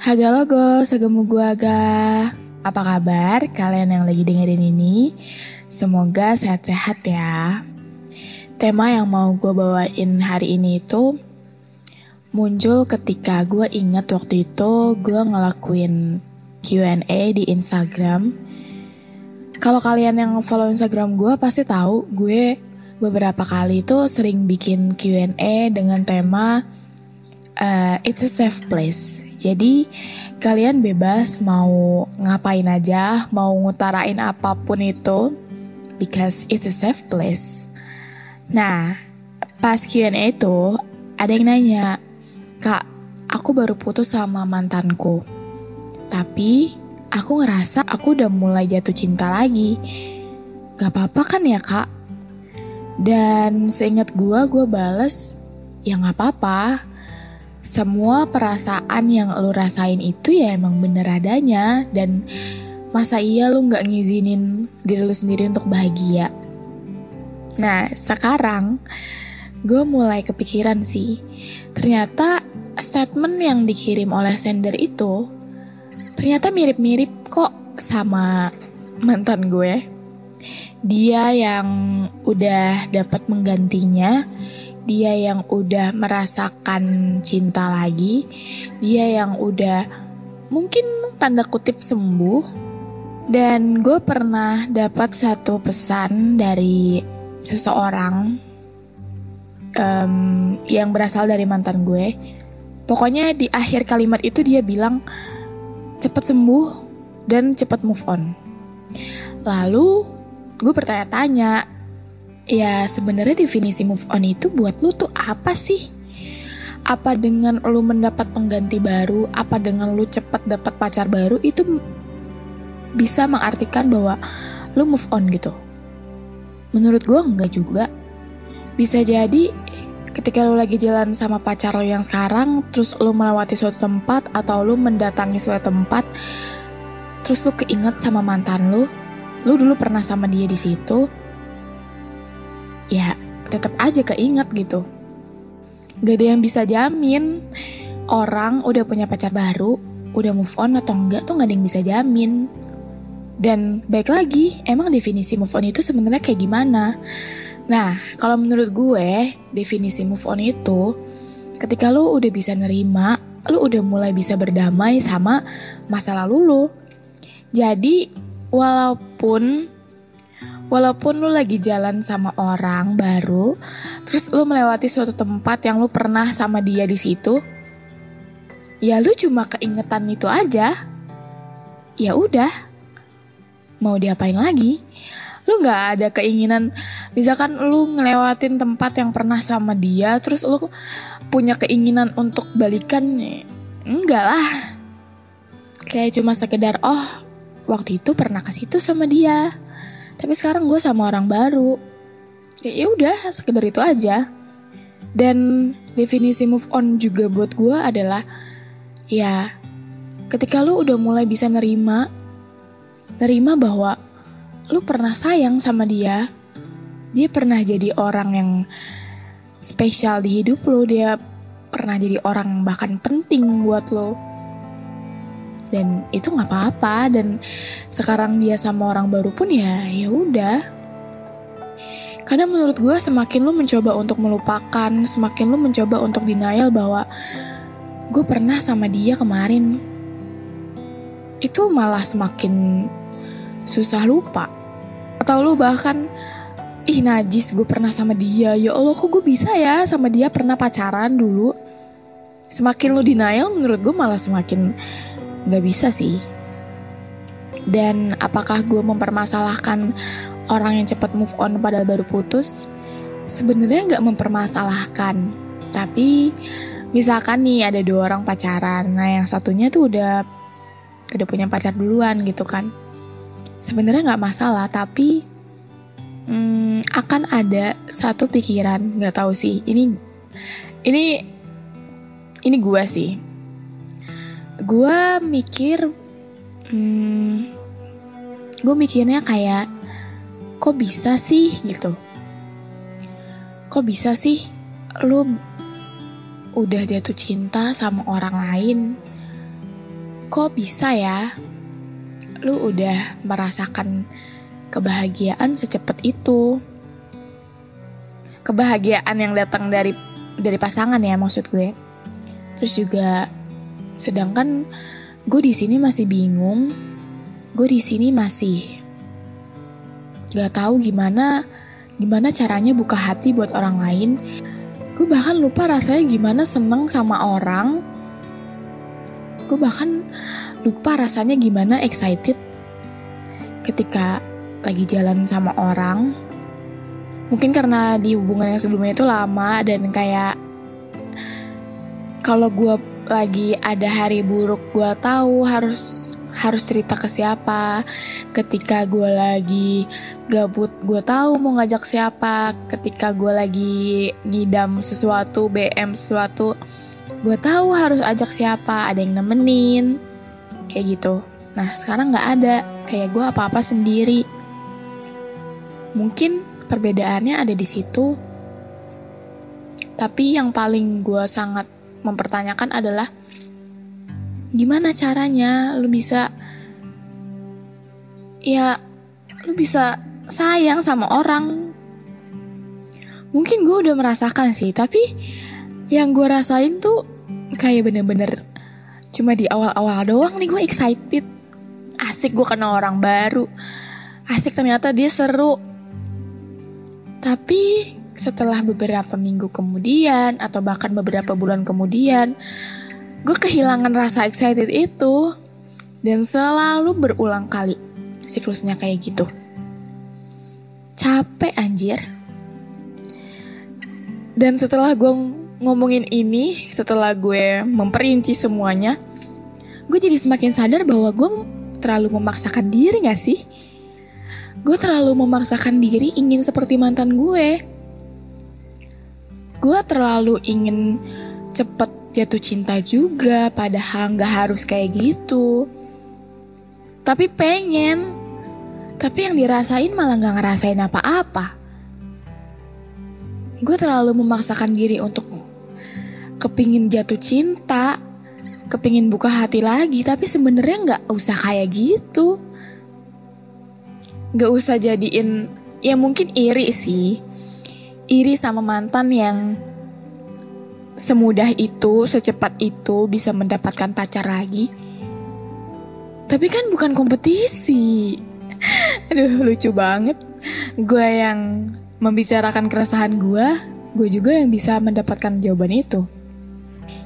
Haga logo, segemu gua ga. Apa kabar kalian yang lagi dengerin ini? Semoga sehat-sehat ya. Tema yang mau gue bawain hari ini itu muncul ketika gue ingat waktu itu gue ngelakuin Q&A di Instagram. Kalau kalian yang follow Instagram gue pasti tahu gue beberapa kali itu sering bikin Q&A dengan tema uh, It's a safe place. Jadi kalian bebas mau ngapain aja, mau ngutarain apa pun itu because it's a safe place. Nah, pas Q&A itu ada yang nanya, Kak, aku baru putus sama mantanku. Tapi aku ngerasa aku udah mulai jatuh cinta lagi. Gak apa-apa kan ya kak? Dan seingat gue, gue bales, ya gak apa-apa. Semua perasaan yang lu rasain itu ya emang bener adanya. Dan masa iya lu gak ngizinin diri lu sendiri untuk bahagia? Nah, sekarang gue mulai kepikiran sih. Ternyata statement yang dikirim oleh sender itu ternyata mirip-mirip kok sama mantan gue. Dia yang udah dapat menggantinya, dia yang udah merasakan cinta lagi, dia yang udah mungkin tanda kutip sembuh. Dan gue pernah dapat satu pesan dari seseorang um, yang berasal dari mantan gue. Pokoknya di akhir kalimat itu dia bilang cepat sembuh dan cepat move on. Lalu gue bertanya-tanya, ya sebenarnya definisi move on itu buat lu tuh apa sih? Apa dengan lu mendapat pengganti baru, apa dengan lu cepat dapat pacar baru itu bisa mengartikan bahwa lu move on gitu? Menurut gue enggak juga. Bisa jadi ketika lo lagi jalan sama pacar lo yang sekarang, terus lo melewati suatu tempat atau lo mendatangi suatu tempat, terus lo keinget sama mantan lo, lo dulu pernah sama dia di situ, ya tetap aja keinget gitu. Gak ada yang bisa jamin orang udah punya pacar baru, udah move on atau enggak tuh gak ada yang bisa jamin. Dan baik lagi, emang definisi move on itu sebenarnya kayak gimana? Nah, kalau menurut gue, definisi move on itu ketika lu udah bisa nerima, lu udah mulai bisa berdamai sama masa lalu lu. Jadi, walaupun walaupun lu lagi jalan sama orang baru, terus lu melewati suatu tempat yang lu pernah sama dia di situ, ya lu cuma keingetan itu aja. Ya udah, mau diapain lagi? Lu nggak ada keinginan, misalkan lu ngelewatin tempat yang pernah sama dia, terus lu punya keinginan untuk balikan, enggak lah. Kayak cuma sekedar, oh waktu itu pernah ke situ sama dia, tapi sekarang gue sama orang baru. Ya, ya udah, sekedar itu aja. Dan definisi move on juga buat gue adalah, ya ketika lu udah mulai bisa nerima nerima bahwa lu pernah sayang sama dia. Dia pernah jadi orang yang spesial di hidup lo, dia pernah jadi orang bahkan penting buat lo. Dan itu nggak apa-apa dan sekarang dia sama orang baru pun ya ya udah. Karena menurut gue semakin lu mencoba untuk melupakan, semakin lu mencoba untuk denial bahwa gue pernah sama dia kemarin. Itu malah semakin susah lupa. Atau lu bahkan, ih najis gue pernah sama dia, ya Allah kok gue bisa ya sama dia pernah pacaran dulu. Semakin lu denial menurut gue malah semakin gak bisa sih. Dan apakah gue mempermasalahkan orang yang cepat move on padahal baru putus? Sebenarnya nggak mempermasalahkan. Tapi misalkan nih ada dua orang pacaran, nah yang satunya tuh udah udah punya pacar duluan gitu kan. Sebenarnya nggak masalah, tapi hmm, akan ada satu pikiran, nggak tahu sih. Ini ini ini gue sih. Gue mikir, hmm, gue mikirnya kayak kok bisa sih gitu. Kok bisa sih lu udah jatuh cinta sama orang lain? Kok bisa ya lu udah merasakan kebahagiaan secepat itu? Kebahagiaan yang datang dari dari pasangan ya maksud gue. Terus juga sedangkan gue di sini masih bingung gue di sini masih gak tahu gimana gimana caranya buka hati buat orang lain. Gue bahkan lupa rasanya gimana seneng sama orang. Gue bahkan lupa rasanya gimana excited ketika lagi jalan sama orang. Mungkin karena di hubungan yang sebelumnya itu lama dan kayak kalau gue lagi ada hari buruk, gue tahu harus harus cerita ke siapa. Ketika gue lagi gabut, gue tahu mau ngajak siapa. Ketika gue lagi ngidam sesuatu, BM sesuatu, gue tahu harus ajak siapa. Ada yang nemenin, kayak gitu. Nah sekarang nggak ada, kayak gue apa-apa sendiri. Mungkin perbedaannya ada di situ. Tapi yang paling gue sangat mempertanyakan adalah gimana caranya lu bisa ya lu bisa sayang sama orang? Mungkin gue udah merasakan sih tapi yang gue rasain tuh kayak bener-bener cuma di awal-awal doang nih gue excited. Asik gue kenal orang baru. Asik ternyata dia seru. Tapi setelah beberapa minggu kemudian atau bahkan beberapa bulan kemudian gue kehilangan rasa excited itu dan selalu berulang kali siklusnya kayak gitu. Capek anjir. Dan setelah gue ngomongin ini setelah gue memperinci semuanya gue jadi semakin sadar bahwa gue terlalu memaksakan diri gak sih? Gue terlalu memaksakan diri ingin seperti mantan gue gue terlalu ingin cepet jatuh cinta juga padahal nggak harus kayak gitu. Tapi pengen. Tapi yang dirasain malah nggak ngerasain apa-apa. Gue terlalu memaksakan diri untuk kepingin jatuh cinta kepingin buka hati lagi tapi sebenarnya nggak usah kayak gitu. Nggak usah jadiin ya mungkin iri sih iri sama mantan yang semudah itu, secepat itu bisa mendapatkan pacar lagi. Tapi kan bukan kompetisi. Aduh, lucu banget. Gue yang membicarakan keresahan gue, gue juga yang bisa mendapatkan jawaban itu.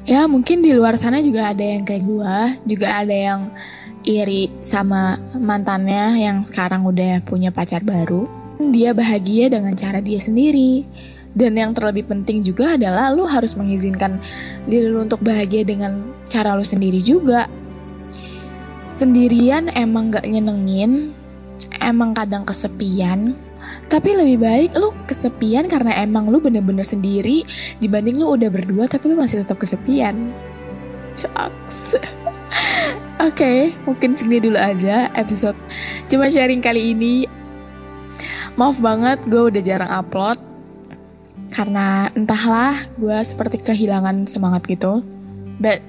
Ya, mungkin di luar sana juga ada yang kayak gue, juga ada yang iri sama mantannya yang sekarang udah punya pacar baru. Dia bahagia dengan cara dia sendiri dan yang terlebih penting juga adalah lu harus mengizinkan diri lu untuk bahagia dengan cara lu sendiri juga. Sendirian emang gak nyenengin, emang kadang kesepian, tapi lebih baik lu kesepian karena emang lu bener-bener sendiri dibanding lu udah berdua tapi lu masih tetap kesepian. Caks. Oke, okay, mungkin segini dulu aja episode cuma sharing kali ini. Maaf banget, gue udah jarang upload karena entahlah gue seperti kehilangan semangat gitu. But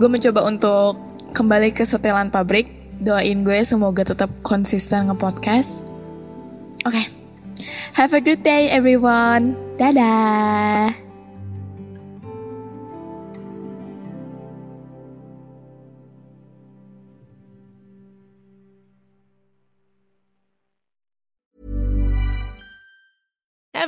gue mencoba untuk kembali ke setelan pabrik. Doain gue semoga tetap konsisten nge-podcast. Oke, okay. Have a good day everyone. Dadah.